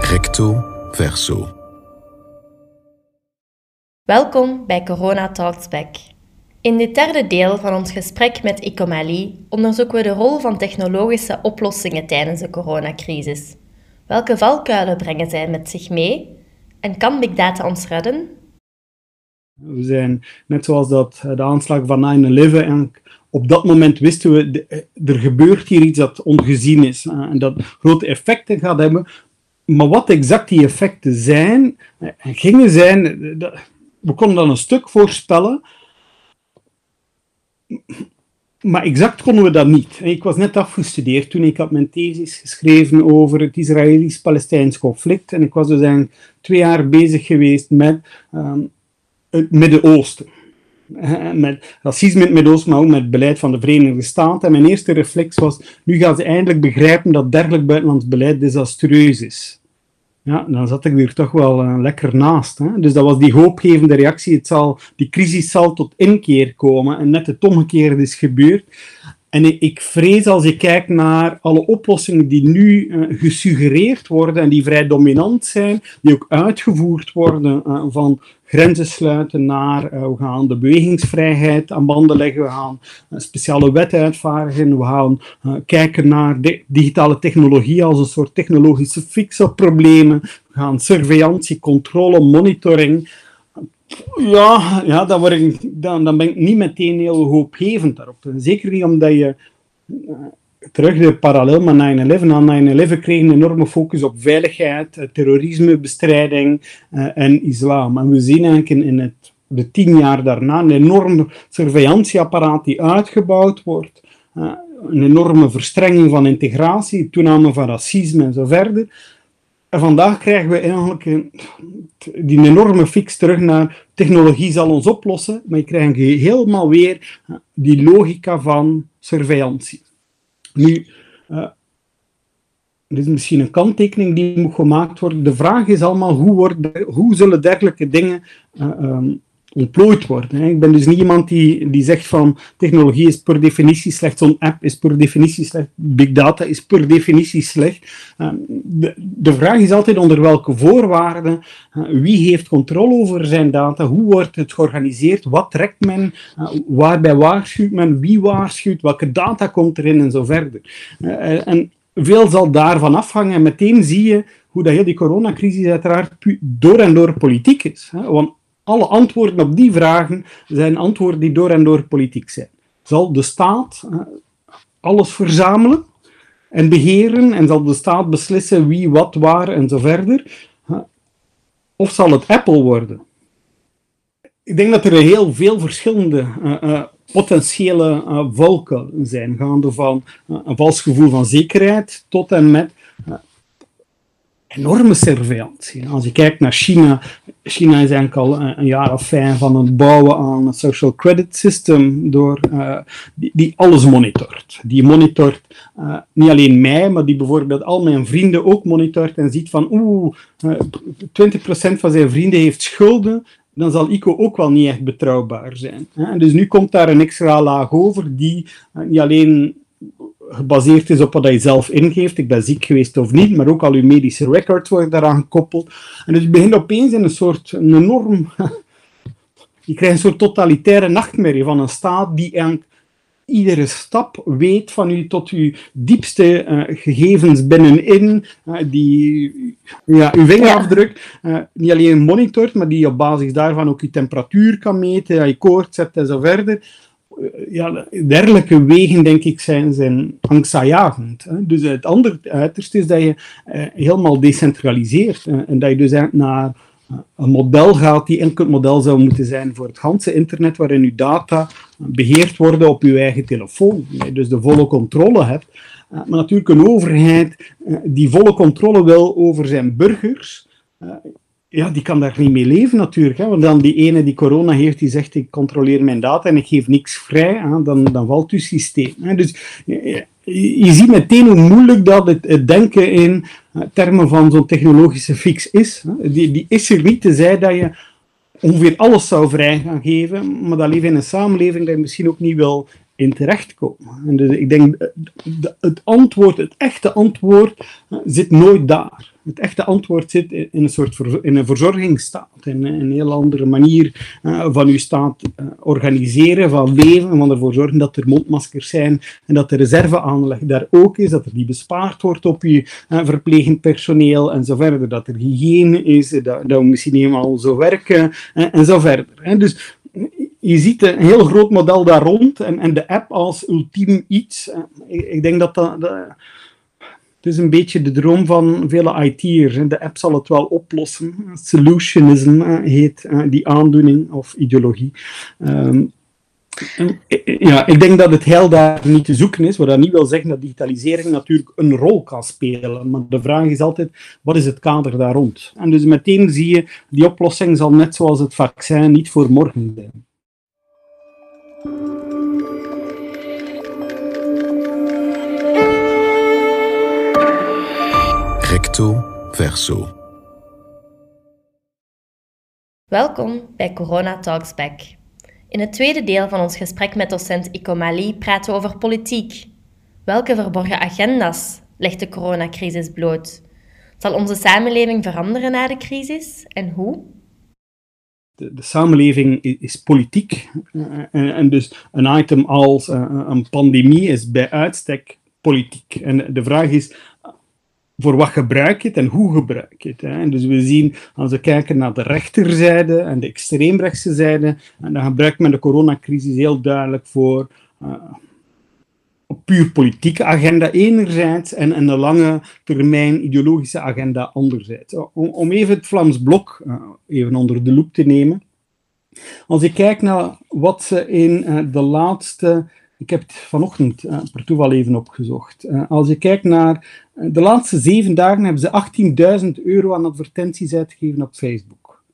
Recto verso. Welkom bij Corona Talks Back. In dit derde deel van ons gesprek met Icomali onderzoeken we de rol van technologische oplossingen tijdens de coronacrisis. Welke valkuilen brengen zij met zich mee? En kan Big Data ons redden? We zijn, net zoals dat, eh, de aanslag van 9-11, en op dat moment wisten we, eh, er gebeurt hier iets dat ongezien is eh, en dat grote effecten gaat hebben. Maar wat exact die effecten zijn, gingen zijn, we konden dan een stuk voorspellen, maar exact konden we dat niet. Ik was net afgestudeerd toen ik had mijn thesis geschreven over het Israëlisch-Palestijns conflict. En ik was dus eigenlijk twee jaar bezig geweest met ehm, het Midden-Oosten. Met racisme in het Midden-Oosten, maar ook met het beleid van de Verenigde Staten. En mijn eerste reflex was, nu gaan ze eindelijk begrijpen dat dergelijk buitenlands beleid desastreus is. Ja, dan zat ik er toch wel uh, lekker naast. Hè? Dus dat was die hoopgevende reactie. Het zal, die crisis zal tot inkeer komen. En net het omgekeerde is gebeurd. En ik vrees als ik kijk naar alle oplossingen die nu uh, gesuggereerd worden en die vrij dominant zijn, die ook uitgevoerd worden uh, van grenzen sluiten naar, uh, we gaan de bewegingsvrijheid aan banden leggen, we gaan speciale wet uitvaardigen, we gaan kijken naar digitale technologie als een soort technologische fix op problemen, we gaan surveillantie, controle, monitoring, ja, ja dan, word ik, dan, dan ben ik niet meteen heel hoopgevend daarop. Zeker niet omdat je uh, terug de parallel met 9-11. Na 9-11 kreeg een enorme focus op veiligheid, uh, terrorismebestrijding uh, en islam. En we zien eigenlijk in, in het, de tien jaar daarna een enorm surveillantieapparaat die uitgebouwd wordt. een enorme verstrenging van integratie, toename van racisme en zo verder. Vandaag krijgen we eigenlijk een, die enorme fix terug naar technologie zal ons oplossen, maar je krijgt helemaal weer die logica van surveillantie. Nu, uh, er is misschien een kanttekening die moet gemaakt worden. De vraag is allemaal hoe, worden, hoe zullen dergelijke dingen uh, um, ontplooid worden. Ik ben dus niet iemand die, die zegt van technologie is per definitie slecht, zo'n app is per definitie slecht, big data is per definitie slecht. Ehm, de, de vraag is altijd onder welke voorwaarden, eh, wie heeft controle over zijn data, hoe wordt het georganiseerd, wat trekt men, eh, waarbij waarschuwt men, wie waarschuwt, welke data komt erin en zo verder. Eh, en veel zal daarvan afhangen en meteen zie je hoe dat heel die coronacrisis uiteraard door en door politiek is. Want alle antwoorden op die vragen zijn antwoorden die door en door politiek zijn. Zal de staat uh, alles verzamelen en beheren en zal de staat beslissen wie, wat, waar en zo verder? Uh, of zal het Apple worden? Ik denk dat er heel veel verschillende uh, potentiële volken zijn, gaande van een vals gevoel van zekerheid tot en met enorme surveillantie. Als je kijkt naar China, China is eigenlijk al een, jaar of vijf van het bouwen aan een social credit system door, uh, die, alles monitort. Die monitort uh, niet alleen mij, maar die bijvoorbeeld al mijn vrienden ook monitort en ziet van oeh, uh, eh, 20% van zijn vrienden heeft schulden, dan zal ICO ook wel niet echt betrouwbaar zijn. En dus nu komt daar een extra laag over die niet alleen gebaseerd is op wat je zelf ingeeft. Ik ben ziek geweest of niet, maar ook al uw medische records worden daaraan gekoppeld. En dus je begint opeens in een soort een enorm. je krijgt een soort totalitaire nachtmerrie van een staat die eigenlijk iedere stap weet van u tot uw diepste uh, gegevens binnenin, uh, die ja, uw vingerafdruk uh, niet alleen monitort, maar die op basis daarvan ook uw temperatuur kan meten, je koorts hebt en zo verder. Eh, ja, dergelijke wegen, denk ik, zijn, zijn angstaanjagend. Dus het andere uiterste is dat je eh, helemaal decentraliseert en dat je dus naar eh, een model gaat die enkel model zou moeten zijn voor het ganse internet, waarin je data beheerd worden op je eigen telefoon. Je dus de volle controle hebt. Maar natuurlijk een overheid die volle controle wil over zijn burgers, ja, die kan daar niet mee leven natuurlijk. Hè? Want dan die ene die corona heeft, die zegt ik controleer mijn data en ik geef niks vrij, hè? Dan, dan valt je systeem. Hè? Dus je, je, ziet meteen hoe moeilijk dat het, het denken in uh, termen van zo'n technologische fix is. Hè? Die, die is er niet, tenzij dat je ongeveer alles zou vrij gaan geven, maar dat leven in een samenleving dat je misschien ook niet wil in terechtkomen. En dus ik denk, het antwoord, het echte antwoord, zit nooit daar. Het echte antwoord zit in een soort in een verzorgingsstaat, in een heel andere manier van uw staat organiseren, van leven, van ervoor zorgen dat er mondmaskers zijn en dat de reserveaanleg daar ook is, dat er die bespaard wordt op uw verplegend personeel en zo verder, dat er hygiëne is, dat, dat we misschien helemaal zo werken en zo verder. Dus je ziet een heel groot model daar rond en, en de app als ultiem iets. Ik denk dat dat, Het is een beetje de droom van vele IT'ers. De app zal het wel oplossen. Solutionism heet die aandoening of ideologie. Ehm, ja, ik denk dat het heil daar niet te zoeken is, wat dat niet wil zeggen dat digitalisering natuurlijk een rol kan spelen. Maar de vraag is altijd, wat is het kader daar rond? En dus meteen zie je, die oplossing zal net zoals het vaccin niet voor morgen zijn. Recto verso. Welkom bij Corona Talks Back. In het tweede deel van ons gesprek met docent Iko Mali praten we over politiek. Welke verborgen agenda's legt de coronacrisis bloot? Zal onze samenleving veranderen na de crisis en hoe? De, de samenleving is, politiek. Eh, en, en, dus een item als uh, een pandemie is bij uitstek politiek. En de vraag is, voor wat gebruik je het en hoe gebruik je het. Hè? Dus we zien, als we kijken naar de rechterzijde en de extreemrechtse zijde, en dan gebruikt men de coronacrisis heel duidelijk voor uh, puur politieke agenda enerzijds en, een lange termijn ideologische agenda anderzijds. Om, even het Vlaams Blok uh, even onder de loep te nemen. Als je kijkt naar wat ze in uh, de laatste ik heb het vanochtend uh, per toeval even opgezocht. Uh, als je kijkt naar uh, de laatste zeven dagen hebben ze 18.000 euro aan advertenties uitgegeven op Facebook.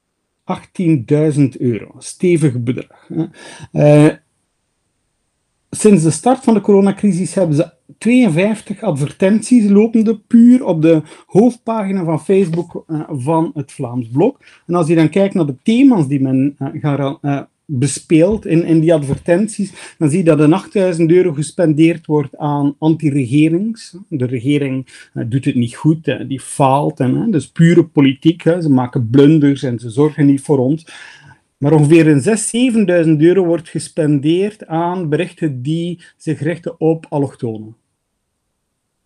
18.000 euro, stevig bedrag. sinds de start van de coronacrisis hebben ze 52 advertenties lopende puur op de hoofdpagina van Facebook van het Vlaams Blok. En als je dan kijkt naar de thema's die men gaat bespeeld in, in die advertenties, dan zie je dat er 8000 euro gespendeerd wordt aan anti-regerings. De regering uh, doet het niet goed, die faalt. En, dus pure politiek, ze maken blunders en ze zorgen niet voor ons. Maar ongeveer een 6.000, 7.000 euro wordt gespendeerd aan berichten die zich richten op allochtonen.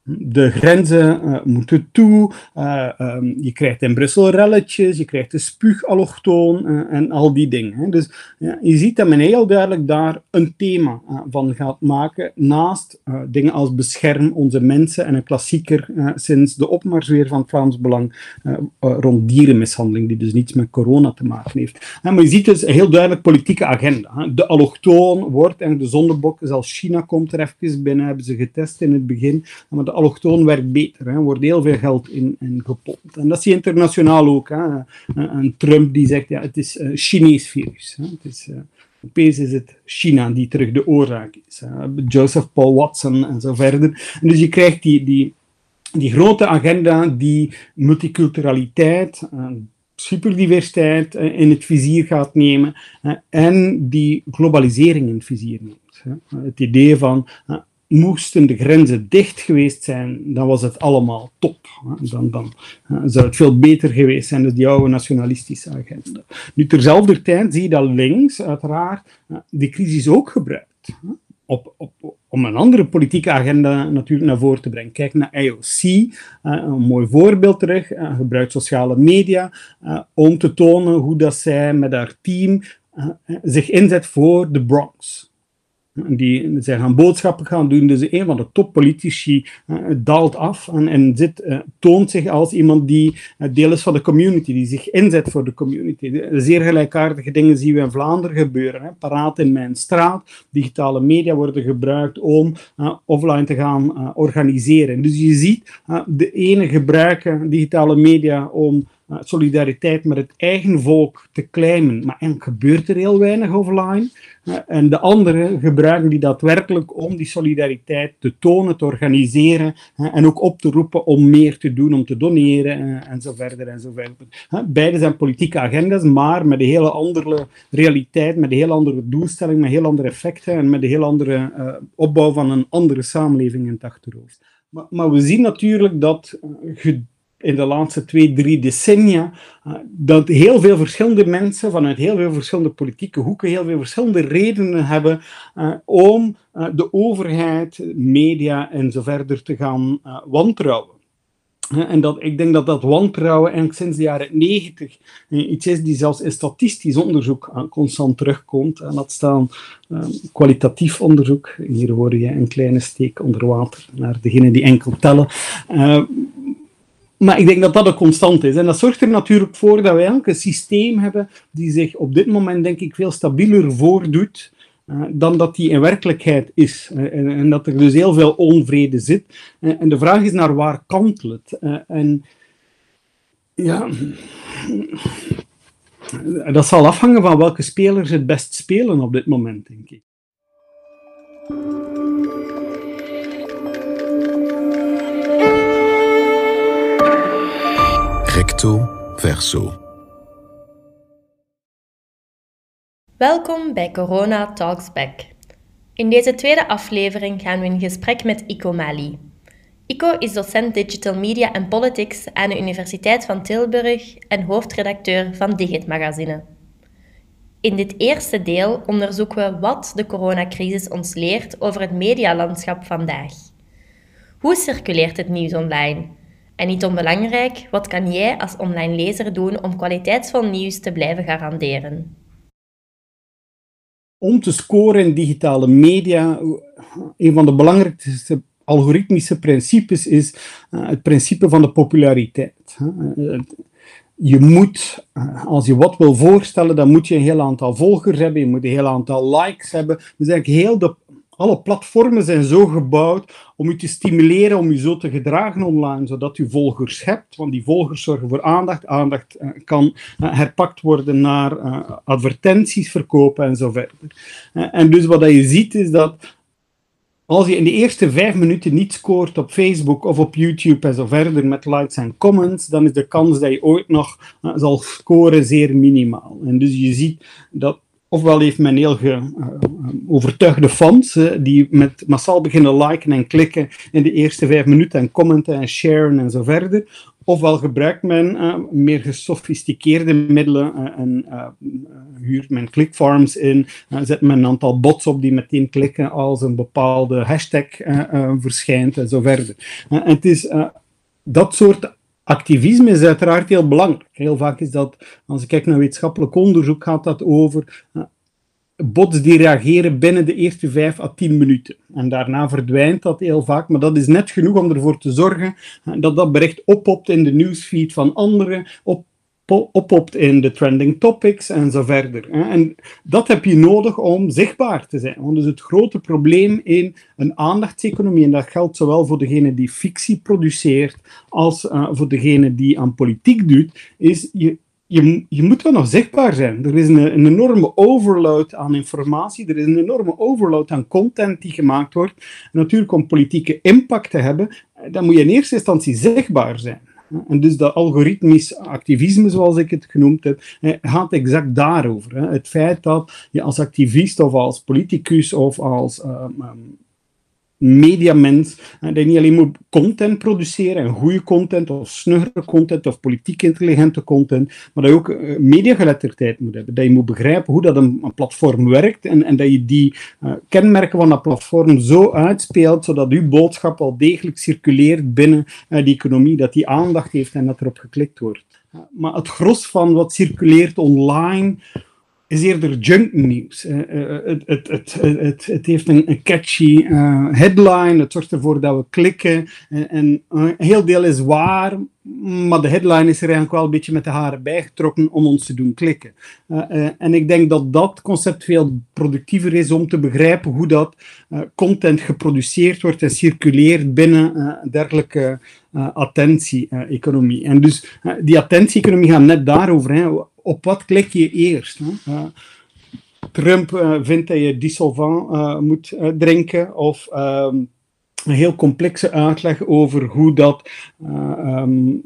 De grenzen uh, moeten toe. Uh, um, je krijgt in Brussel relletjes, je krijgt de spuugallochtoon uh, en al die dingen. Hè. Dus ja, je ziet dat men heel duidelijk daar een thema van gaat maken. Naast dingen als bescherm onze mensen en een klassieker sinds de opmars weer van Vlaams Belang rond dierenmishandeling, die dus niets met corona te maken heeft. maar je ziet dus een heel duidelijk politieke agenda. Hè. De allochtoon wordt en de zondebok, zelfs China komt er even binnen, hebben ze getest in het begin. Maar de allochtoon werkt beter. Er wordt heel veel geld in, in gepompt. En dat zie je internationaal ook. Hè. Trump die zegt, ja, het is een Chinees virus. Hè. Het is, uh, opeens is het China die terug de oorzaak is. Joseph Paul Watson en zo verder. Dus je krijgt die, die, die grote agenda die multiculturaliteit, uh, superdiversiteit in het vizier gaat nemen en die globalisering in het vizier neemt. Het idee van moesten de grenzen dicht geweest zijn, dan was het allemaal top. Dan, dan zou het veel beter geweest zijn, dus die oude nationalistische agenda. Nu, terzelfde tijd zie je dat links, uiteraard, die crisis ook gebruikt. Op, op, om een andere politieke agenda natuurlijk naar voren te brengen. Kijk naar IOC, een mooi voorbeeld terug. gebruikt sociale media om te tonen hoe dat zij met haar team zich inzet voor de Bronx. Die, zij gaan boodschappen gaan doen. Dus een van de toppolitici uh, daalt af en, en zit, uh, toont zich als iemand die uh, deel is van de community, die zich inzet voor de community. Zeer gelijkaardige dingen zien we in Vlaanderen gebeuren. Hè. Paraat in mijn straat, digitale media worden gebruikt om offline te gaan organiseren. Dus je ziet, de ene gebruiken digitale media om solidariteit met het eigen volk te claimen, maar en gebeurt er heel weinig offline. en de anderen gebruiken die daadwerkelijk om die solidariteit te tonen, te organiseren en ook op te roepen om meer te doen, om te doneren en zo verder en beide zijn politieke agenda's, maar met een hele andere realiteit, met een heel andere doelstelling, met heel andere effecten en met een heel andere uh, opbouw van een andere samenleving in het achterhoofd. Maar, maar we zien natuurlijk dat in de laatste twee, drie decennia, uh, dat heel veel verschillende mensen vanuit heel veel verschillende politieke hoeken heel veel verschillende redenen hebben uh, om uh, de overheid, media en zo verder te gaan wantrouwen. En dat, ik denk dat dat wantrouwen eigenlijk sinds de jaren negentig iets is die zelfs in statistisch onderzoek constant terugkomt. En dat staan kwalitatief onderzoek. Hier hoor je een kleine steek onder water naar degene die enkel tellen. Maar ik denk dat dat een constant is. En dat zorgt er natuurlijk voor dat we eigenlijk een systeem hebben die zich op dit moment, denk ik, veel stabieler voordoet uh, dan dat die in werkelijkheid is. Uh, en, en, dat er dus heel veel onvrede zit. Uh, en de vraag is naar waar kantelt het? en ja, dat zal afhangen van welke spelers het best spelen op dit moment, denk ik. Recto verso. Welkom bij Corona Talks Back. In deze tweede aflevering gaan we in gesprek met Ico Mali. Ico is docent Digital Media en Politics aan de Universiteit van Tilburg en hoofdredacteur van Digit Magazine. In dit eerste deel onderzoeken we wat de coronacrisis ons leert over het medialandschap vandaag. Hoe circuleert het nieuws online? En niet onbelangrijk, wat kan jij als online lezer doen om kwaliteitsvol nieuws te blijven garanderen? Om te scoren in digitale media, een van de belangrijkste algoritmische principes is uh, het principe van de populariteit. Uh, je moet, uh, als je wat wil voorstellen, dan moet je een heel aantal volgers hebben, je moet een heel aantal likes hebben. Dus eigenlijk heel de alle platformen zijn zo gebouwd om u te stimuleren om u zo te gedragen online, zodat u volgers hebt, want die volgers zorgen voor aandacht. Aandacht uh, kan uh, herpakt worden naar uh, advertenties verkopen en zo verder. en dus wat je ziet is dat als je in de eerste vijf minuten niet scoort op Facebook of op YouTube en zo verder met likes en comments, dan is de kans dat je ooit nog zal scoren zeer minimaal. En dus je ziet dat Ofwel heeft men heel ge, uh, overtuigde fans die met massaal beginnen liken en klikken in de eerste vijf minuten en commenten en sharen en zo verder. Ofwel gebruikt men uh, meer gesofisticeerde middelen en huurt men clickfarms in, zet men een aantal bots op die meteen klikken als een bepaalde hashtag verschijnt en zo verder. en het is dat soort activisme is uiteraard heel belangrijk. Heel vaak is dat, als ik kijk naar wetenschappelijk onderzoek, gaat dat over uh, bots die reageren binnen de eerste vijf à tien minuten. En daarna verdwijnt dat heel vaak, maar dat is net genoeg om ervoor te zorgen uh, dat dat bericht oppopt in de newsfeed van anderen, op oppopt in de trending topics en zo verder. En dat heb je nodig om zichtbaar te zijn. Want dus het grote probleem in een aandachtseconomie, en dat geldt zowel voor degene die fictie produceert als uh, voor degene die aan politiek doet, is je, je, je moet wel nog zichtbaar zijn. Er is een, een, enorme overload aan informatie, er is een enorme overload aan content die gemaakt wordt. En natuurlijk, om politieke impact te hebben, dan moet je in eerste instantie zichtbaar zijn. En dus dat algoritmisch activisme, zoals ik het genoemd heb, gaat exact daarover. Het feit dat je als activist of als politicus of als um, mediamens, dat je niet alleen moet content produceren, en goede content, of snuggere content, of politiek intelligente content, maar dat je ook uh, mediageletterdheid moet hebben. Dat je moet begrijpen hoe dat een, platform werkt, en, en, dat je die uh, kenmerken van dat platform zo uitspeelt, zodat uw boodschap al degelijk circuleert binnen uh, die economie, dat die aandacht heeft en dat erop geklikt wordt. maar het gros van wat circuleert online is eerder junk nieuws. het, het, het, het, het heeft een, catchy headline, het zorgt ervoor dat we klikken. En, en, een heel deel is waar, maar de headline is er eigenlijk wel een beetje met de haren bijgetrokken om ons te doen klikken. en ik denk dat dat concept veel productiever is om te begrijpen hoe dat content geproduceerd wordt en circuleert binnen dergelijke attentie-economie. en dus die attentie-economie gaat net daarover. Hè op wat klik je eerst? Uh, Trump uh, vindt dat je dissolvant uh, moet drinken of um, een heel complexe uitleg over hoe dat um,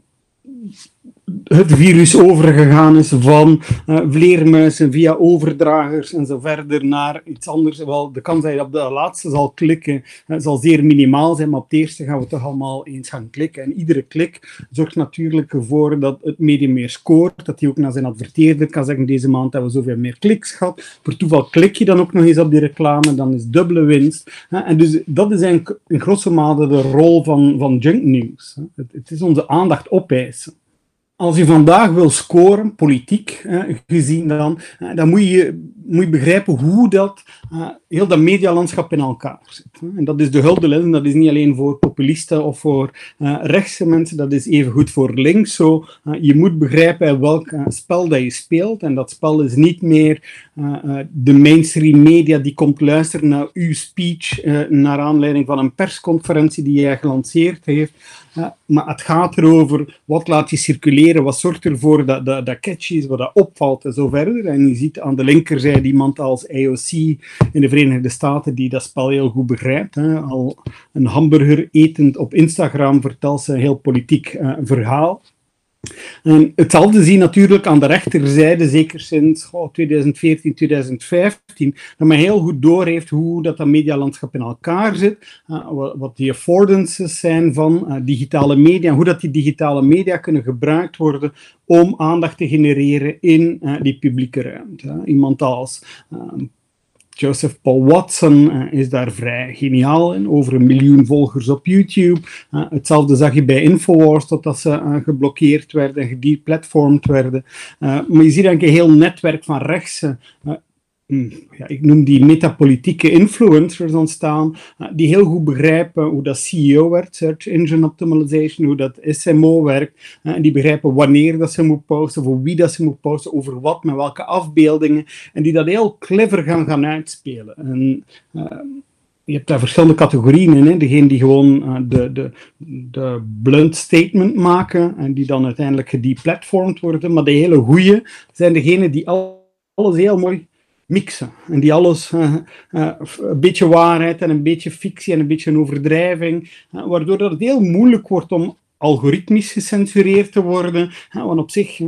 het virus overgegaan is van uh, vleermuizen via overdragers en zo verder naar iets anders. Wel, de kans dat je op de laatste zal klikken uh, zal zeer minimaal zijn, maar op het eerste gaan we toch allemaal eens gaan klikken. En iedere klik zorgt natuurlijk ervoor dat het medium meer scoort, dat hij ook naar zijn adverteerder kan zeggen, deze maand hebben we zoveel meer kliks gehad. Per toeval klik je dan ook nog eens op die reclame, dan is dubbele winst. En dus dat is eigenlijk in grosso mate de rol van, van junk news. Het, het is onze aandacht opeisen als je vandaag wil scoren, politiek gezien dan, dan moet je, moet je begrijpen hoe dat, uh, heel dat medialandschap in elkaar zit. En dat is de hulde dat is niet alleen voor populisten of voor uh, rechtse mensen, dat is even goed voor links. Zo, uh, je moet begrijpen welk spel dat je speelt. En dat spel is niet meer de mainstream media die komt luisteren naar uw speech naar aanleiding van een persconferentie die jij gelanceerd heeft. maar het gaat erover wat laat je circuleren, wat zorgt ervoor dat dat, dat catchy is, wat dat opvalt en zo verder. En je ziet aan de linkerzijde iemand als AOC in de Verenigde Staten die dat spel heel goed begrijpt. Hè. Al een hamburger etend op Instagram vertelt ze een heel politiek uh, verhaal. En hetzelfde zien natuurlijk aan de rechterzijde, zeker sinds oh, 2014, 2015, dat men heel goed doorheeft hoe dat, dat medialandschap in elkaar zit, uh, wat, die affordances zijn van uh, digitale media, hoe dat die digitale media kunnen gebruikt worden om aandacht te genereren in uh, die publieke ruimte. Iemand als Joseph Paul Watson uh, is daar vrij geniaal in, over een miljoen volgers op YouTube. Uh, hetzelfde zag je bij Infowars, totdat ze uh, geblokkeerd werden, gedeplatformd werden. maar je ziet eigenlijk een heel netwerk van rechtse ja, ik noem die metapolitieke influencers ontstaan, uh, die heel goed begrijpen hoe dat CEO werkt, Search Engine Optimization, hoe dat SMO werkt, uh, en die begrijpen wanneer dat ze moet posten, voor wie dat ze moet posten, over wat, met welke afbeeldingen, en die dat heel clever gaan, gaan uitspelen. En, uh, je hebt daar verschillende categorieën in. Hè. Degene die gewoon de, de, de blunt statement maken en die dan uiteindelijk gedeplatformd worden. Maar de hele goeie zijn degenen die alles heel mooi mixen. En die alles, uh, uh, een beetje waarheid en een beetje fictie en een beetje een overdrijving, uh, waardoor dat het heel moeilijk wordt om algoritmisch gecensureerd te worden. want op zich,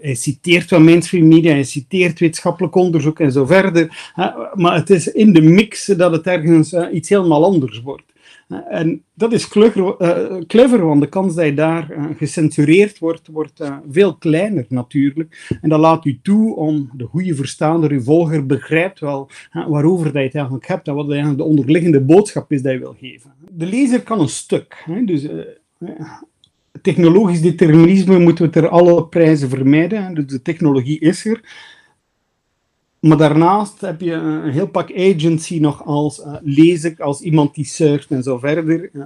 hij citeert wel mainstream media, hij citeert wetenschappelijk onderzoek en zo verder. maar het is in de mix dat het ergens iets helemaal anders wordt. En dat is clever, uh, clever, want de kans dat je daar uh, gecensureerd wordt, wordt uh, veel kleiner natuurlijk. En dat laat u toe om de goede verstaander, uw volger, begrijpt wel waarover dat je het eigenlijk hebt en wat eigenlijk de onderliggende boodschap is dat je wil geven. De lezer kan een stuk. Dus technologisch determinisme moeten we ter alle prijzen vermijden. Dus de technologie is er. Maar daarnaast heb je een heel pak agency nog als uh, lezer, als iemand die surft en zo verder. Uh,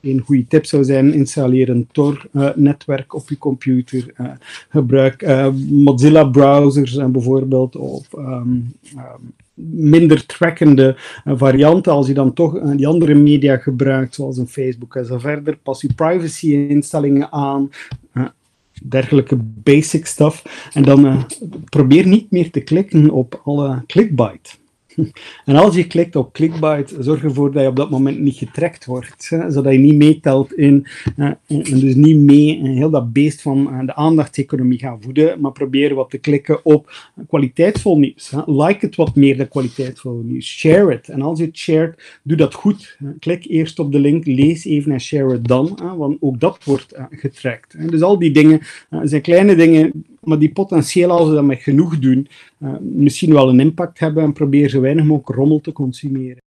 een goede tip zou zijn, installeer een Tor-netwerk op je computer. Uh, gebruik Mozilla browsers bijvoorbeeld, of um, um, minder trackende varianten. Als je dan toch die andere media gebruikt, zoals een Facebook en zo verder, pas je privacy-instellingen aan dergelijke basic stuff. En dan uh, probeer niet meer te klikken op alle clickbait. En als je klikt op clickbait, zorg ervoor dat je op dat moment niet getrekt wordt, zodat je niet meetelt in, en dus niet mee in heel dat beest van uh, de aandachtseconomie gaan voeden, maar probeer wat te klikken op kwaliteitsvol nieuws. Like het wat meer, de kwaliteitsvol nieuws. Share het. En als je het shared, doe dat goed. Klik eerst op de link, lees even en share het dan, want ook dat wordt getrackt. Hè. Dus al die dingen zijn kleine dingen maar die potentieel, als we dat met genoeg doen, uh, misschien wel een impact hebben en probeer zo weinig mogelijk rommel te consumeren.